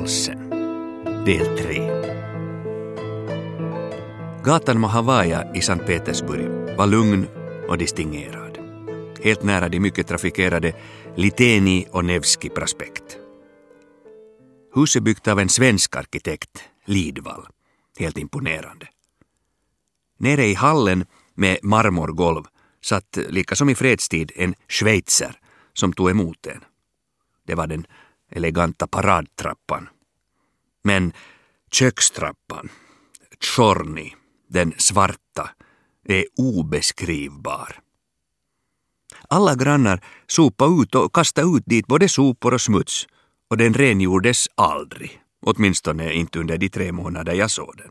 Hungervalsen Del 3 Gatan Mahavaja i Sankt Petersburg var lugn och distingerad. Helt nära de mycket trafikerade Liteni och Nevski prospekt. Huset byggt av en svensk arkitekt, Lidvall. Helt imponerande. Nere i hallen med marmorgolv satt, lika som i fredstid, en schweizer som tog emot en. Det var den eleganta paradtrappan. Men kökstrappan, Tjorni, den svarta, är obeskrivbar. Alla grannar sopa ut och kasta ut dit både sopor och smuts och den rengjordes aldrig, åtminstone inte under de tre månader jag såg den.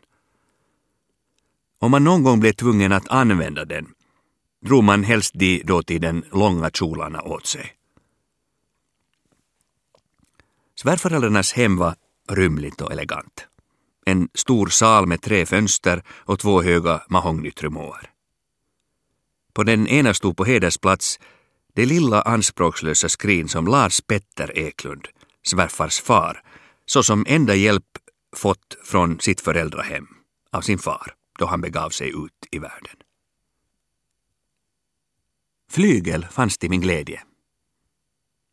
Om man någon gång blev tvungen att använda den drog man helst de dåtiden långa kjolarna åt sig. Svärföräldrarnas hem var rymligt och elegant. En stor sal med tre fönster och två höga mahognytrumåer. På den ena stod på hedersplats det lilla anspråkslösa skrin som Lars Petter Eklund, svärfars far, såsom enda hjälp fått från sitt föräldrahem av sin far då han begav sig ut i världen. Flygel fanns till min glädje.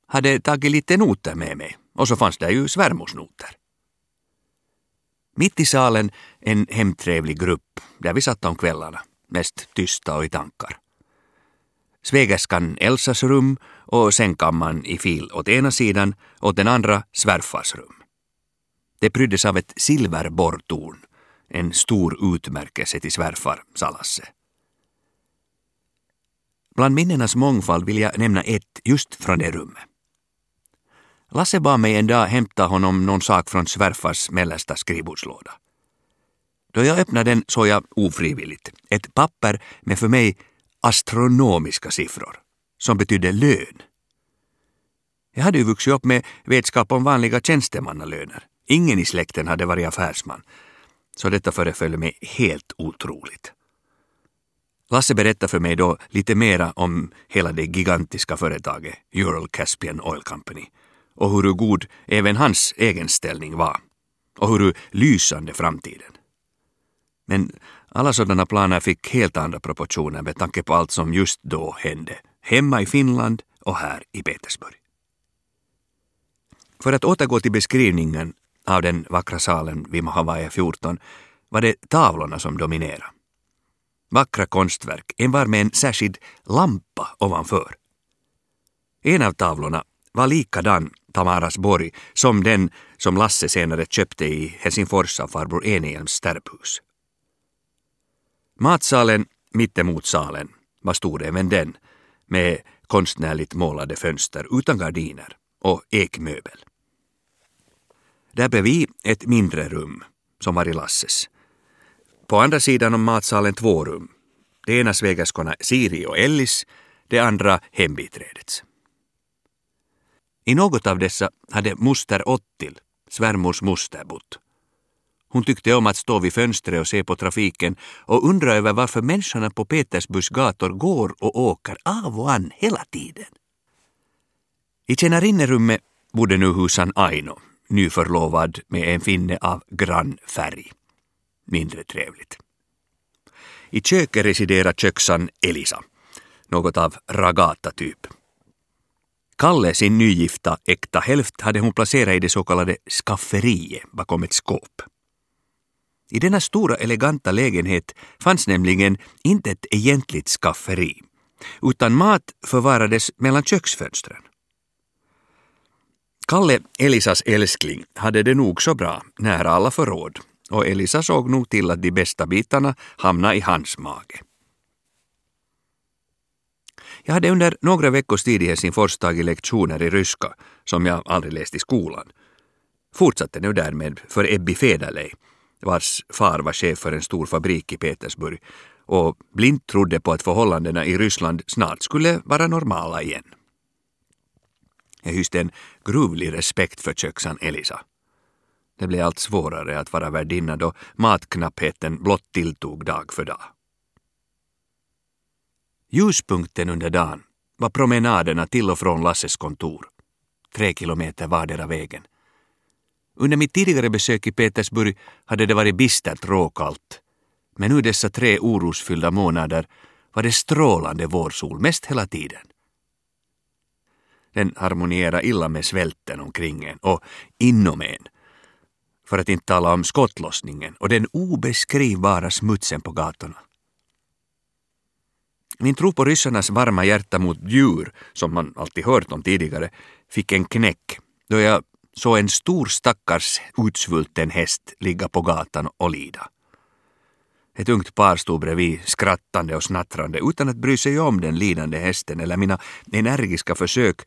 Hade tagit lite noter med mig och så fanns det ju svärmorsnoter. Mitt i salen en hemtrevlig grupp där vi satt om kvällarna, mest tysta och i tankar. Svägerskan Elsas rum och sängkammaren i fil åt ena sidan, åt den andra svärfars rum. Det pryddes av ett silverborrtorn, en stor utmärkelse till svärfar, sa Lasse. Bland minnenas mångfald vill jag nämna ett just från det rummet. Lasse bad mig en dag hämta honom någon sak från svärfars mellersta skrivbordslåda. Då jag öppnade den såg jag ofrivilligt ett papper med för mig astronomiska siffror, som betydde lön. Jag hade ju vuxit upp med vetskap om vanliga tjänstemannalöner. Ingen i släkten hade varit affärsman, så detta föreföll mig helt otroligt. Lasse berättade för mig då lite mera om hela det gigantiska företaget Ural Caspian Oil Company och hur god även hans egen ställning var och hur lysande framtiden. Men alla sådana planer fick helt andra proportioner med tanke på allt som just då hände, hemma i Finland och här i Petersburg. För att återgå till beskrivningen av den vackra salen vid Mahavaja 14 var det tavlorna som dominerade. Vackra konstverk, en var med en särskild lampa ovanför. En av tavlorna var likadan Tamaras borg som den som Lasse senare köpte i Helsingfors av farbror Enehjelms sterphus. Matsalen mittemot salen var stor även den med konstnärligt målade fönster utan gardiner och ekmöbel. Där bredvid ett mindre rum som var i Lasses. På andra sidan om matsalen två rum. Det ena svägerskorna Siri och Ellis, det andra hembiträdets. I något av dessa hade moster Ottil, svärmors moster, bott. Hon tyckte om att stå vid fönstret och se på trafiken och undra över varför människorna på Petersburgs gator går och åker av och an hela tiden. I tjänarinnerummet bodde nu husan Aino, nyförlovad med en finne av grann färg. Mindre trevligt. I köket residerade köksan Elisa, något av ragata-typ. Kalle, sin nygifta äkta hälft, hade hon placerat i det så kallade skafferiet bakom ett skåp. I denna stora eleganta lägenhet fanns nämligen inte ett egentligt skafferi, utan mat förvarades mellan köksfönstren. Kalle, Elisas älskling, hade det nog så bra, nära alla förråd, och Elisa såg nog till att de bästa bitarna hamnade i hans mage. Jag hade under några veckors tid i Helsingfors tagit lektioner i ryska, som jag aldrig läst i skolan. Fortsatte nu därmed för Ebbi Federley, vars far var chef för en stor fabrik i Petersburg och blint trodde på att förhållandena i Ryssland snart skulle vara normala igen. Jag hyste en gruvlig respekt för köksan Elisa. Det blev allt svårare att vara värdinna då matknappheten blott tilltog dag för dag. Ljuspunkten under dagen var promenaderna till och från Lasses kontor, tre kilometer vardera vägen. Under mitt tidigare besök i Petersburg hade det varit bistert råkallt. Men nu dessa tre orosfyllda månader var det strålande vårsol mest hela tiden. Den harmonierar illa med svälten omkring en och inom en. För att inte tala om skottlossningen och den obeskrivbara smutsen på gatorna. Min tro på ryssarnas varma hjärta mot djur, som man alltid hört om tidigare, fick en knäck då jag såg en stor stackars utsvulten häst ligga på gatan och lida. Ett ungt par stod bredvid, skrattande och snattrande utan att bry sig om den lidande hästen eller mina energiska försök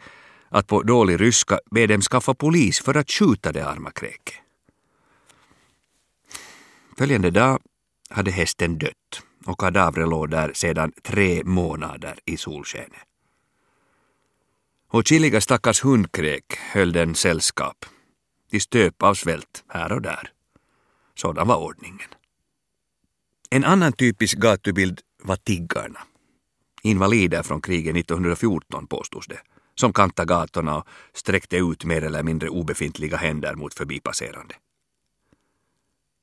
att på dålig ryska be dem skaffa polis för att skjuta det arma kräket. Följande dag hade hästen dött och kadavret låg där sedan tre månader i solskenet. Och chiliga stackars hundkräk höll den sällskap. De stöp av svält här och där. Sådan var ordningen. En annan typisk gatubild var tiggarna. Invalider från kriget 1914 påstods det, som kantade gatorna och sträckte ut mer eller mindre obefintliga händer mot förbipasserande.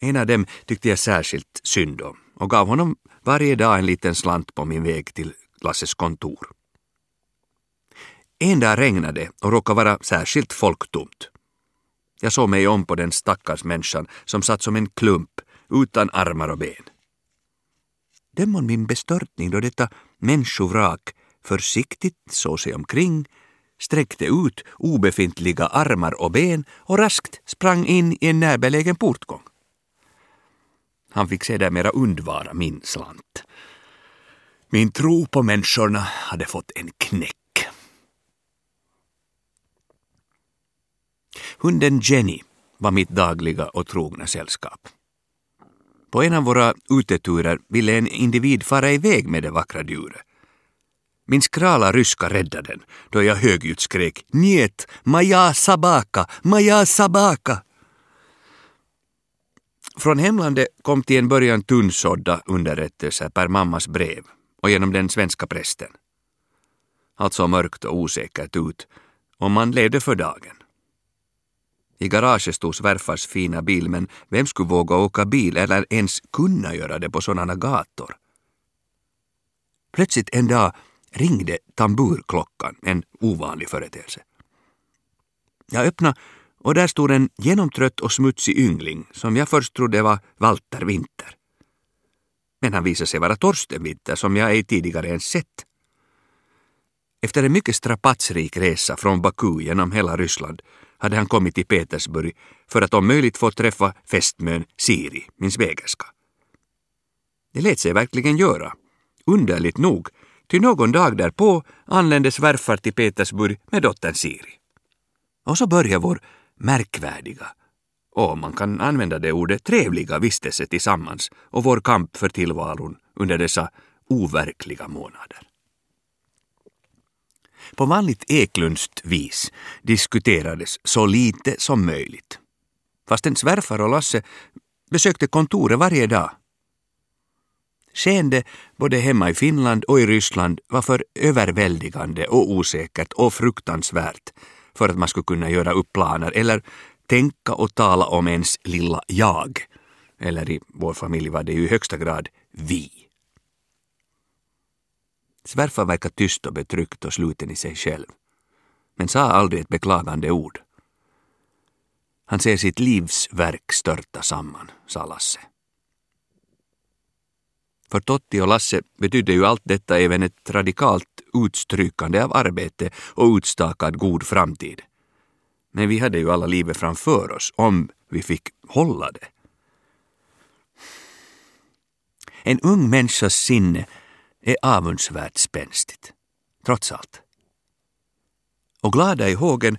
En av dem tyckte jag särskilt synd om och gav honom varje dag en liten slant på min väg till Lasses kontor. En dag regnade och råkade vara särskilt folktomt. Jag såg mig om på den stackars människan som satt som en klump utan armar och ben. Döm om min bestörtning då detta människovrak försiktigt såg sig omkring, sträckte ut obefintliga armar och ben och raskt sprang in i en närbelägen portgång. Han fick sedermera undvara min slant. Min tro på människorna hade fått en knäck. Hunden Jenny var mitt dagliga och trogna sällskap. På en av våra uteturer ville en individ fara iväg med det vackra djuret. Min skrala ryska räddade den då jag högljutt skrek ”Njet, maja sabaka, maja sabaka”. Från hemlandet kom till en början tunnsådda underrättelser per mammas brev och genom den svenska prästen. Allt såg mörkt och osäkert ut och man levde för dagen. I garaget stod svärfars fina bil men vem skulle våga åka bil eller ens kunna göra det på sådana gator? Plötsligt en dag ringde tamburklockan, en ovanlig företeelse. Jag öppnade och där stod en genomtrött och smutsig yngling som jag först trodde var Walter Winter. Men han visade sig vara Torsten Winter som jag ej tidigare ens sett. Efter en mycket strapatsrik resa från Baku genom hela Ryssland hade han kommit till Petersburg för att om möjligt få träffa fästmön Siri, min svägerska. Det lät sig verkligen göra, underligt nog, ty någon dag därpå anlände svärfar till Petersburg med dottern Siri. Och så började vår märkvärdiga och man kan använda det ordet trevliga vistelse tillsammans och vår kamp för tillvaron under dessa overkliga månader. På vanligt Eklundskt vis diskuterades så lite som möjligt. Fastän svärfar och Lasse besökte kontoret varje dag. Skeende både hemma i Finland och i Ryssland var för överväldigande och osäkert och fruktansvärt för att man skulle kunna göra upp planer eller tänka och tala om ens lilla jag. Eller i vår familj var det ju i högsta grad vi. Svärfar verkar tyst och betryckt och sluten i sig själv, men sa aldrig ett beklagande ord. Han ser sitt livs verk störta samman, sa Lasse. För Totti och Lasse betydde ju allt detta även ett radikalt utstrykande av arbete och utstakad god framtid. Men vi hade ju alla livet framför oss om vi fick hålla det. En ung människas sinne är avundsvärt spänstigt, trots allt. Och glada i hågen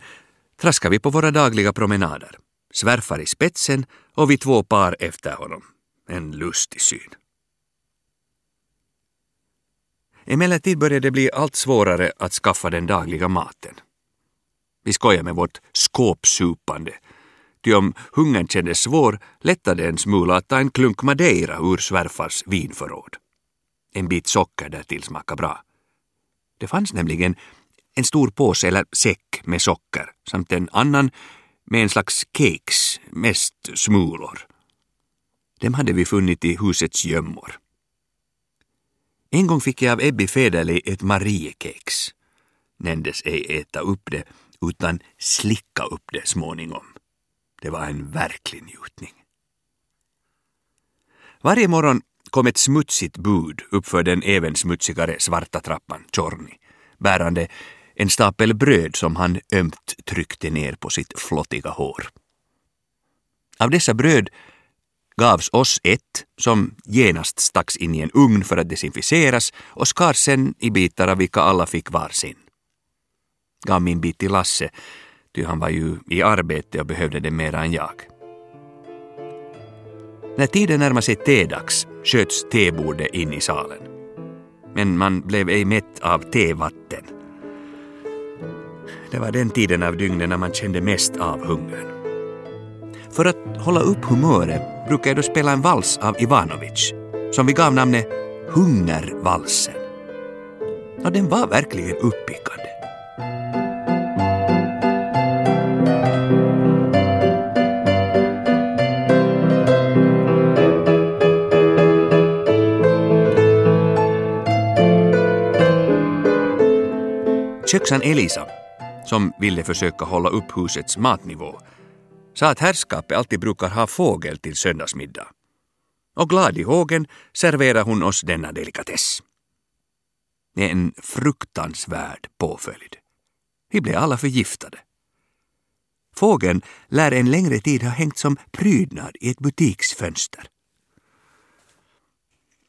traskar vi på våra dagliga promenader, svärfar i spetsen och vi två par efter honom. En lustig syn. Emellertid började det bli allt svårare att skaffa den dagliga maten. Vi skojar med vårt skåpsupande, ty om hungern kändes svår lättade en smula att ta en klunk madeira ur svärfars vinförråd. En bit socker därtill smakade bra. Det fanns nämligen en stor påse eller säck med socker samt en annan med en slags cakes, mest smulor. Dem hade vi funnit i husets gömmor. En gång fick jag av Ebbi Federley ett Mariekex. Nämndes ej äta upp det, utan slicka upp det småningom. Det var en verklig njutning. Varje morgon kom ett smutsigt bud uppför den även smutsigare svarta trappan, Tjorni, bärande en stapel bröd som han ömt tryckte ner på sitt flottiga hår. Av dessa bröd gavs oss ett som genast stacks in i en ugn för att desinficeras och skars sen i bitar av vilka alla fick varsin. Gav min bit till Lasse, ty han var ju i arbete och behövde det mera än jag. När tiden närmade sig tedags sköts tebordet in i salen. Men man blev ej mätt av tevatten. Det var den tiden av dygnet när man kände mest av hungern. För att hålla upp humöret brukade jag då spela en vals av Ivanovic som vi gav namnet Hungervalsen. Och den var verkligen uppickande. Köksan Elisa, som ville försöka hålla upp husets matnivå, sa att herrskapet alltid brukar ha fågel till söndagsmiddag. Och glad i hågen serverar hon oss denna delikatess. En fruktansvärd påföljd. Vi blev alla förgiftade. Fågeln lär en längre tid ha hängt som prydnad i ett butiksfönster.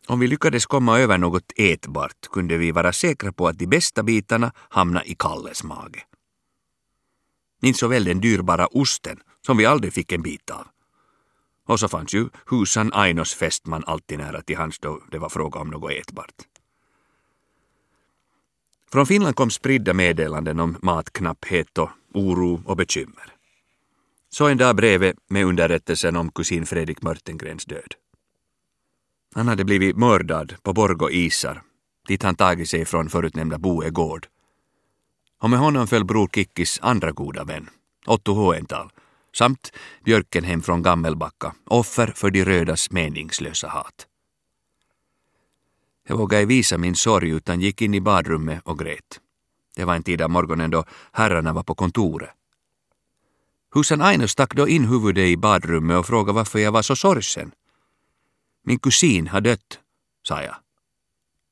Om vi lyckades komma över något ätbart kunde vi vara säkra på att de bästa bitarna hamnade i Kalles mage. Inte så väl den dyrbara osten, som vi aldrig fick en bit av. Och så fanns ju husan Ainos fästman alltid nära till hands då det var fråga om något ätbart. Från Finland kom spridda meddelanden om matknapphet och oro och bekymmer. Så en dag brevet med underrättelsen om kusin Fredrik Mörtengrens död. Han hade blivit mördad på Borgå isar, dit han tagit sig från förutnämnda Boe gård. Och med honom föll bror Kikkis andra goda vän, Otto Hoental, samt Björkenhem från Gammelbacka, offer för de rödas meningslösa hat. Jag vågade visa min sorg utan gick in i badrummet och grät. Det var en tid av morgonen då herrarna var på kontoret. Husan Aino stack då in huvudet i badrummet och frågade varför jag var så sorgsen. Min kusin har dött, sa jag.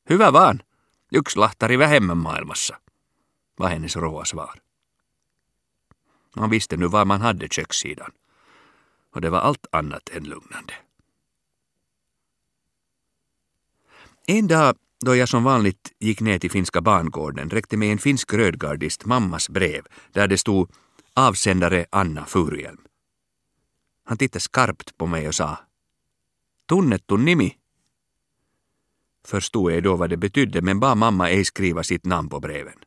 Hyvä vaan, yksi lahtari vähemmän maailmassa, var hennes råa svar. Man visste nu var man hade kökssidan och det var allt annat än lugnande. En dag då jag som vanligt gick ner till finska bangården räckte mig en finsk rödgardist mammas brev där det stod avsändare Anna Furhjelm. Han tittade skarpt på mig och sa Tunnettu nimi. Förstod jag då vad det betydde men bad mamma ej skriva sitt namn på breven.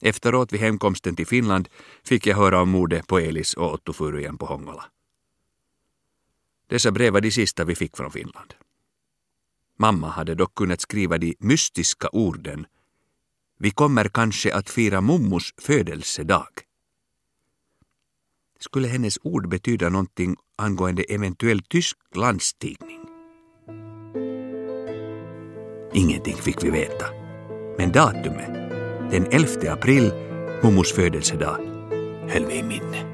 Efteråt vid hemkomsten till Finland fick jag höra om mordet på Elis och Otto Furujen på Hongola. Dessa brev var de sista vi fick från Finland. Mamma hade dock kunnat skriva de mystiska orden Vi kommer kanske att fira mummos födelsedag. Skulle hennes ord betyda någonting angående eventuell tysk landstigning? Ingenting fick vi veta. Men datumet, den 11 april, mummos födelsedag, höll vi i minne.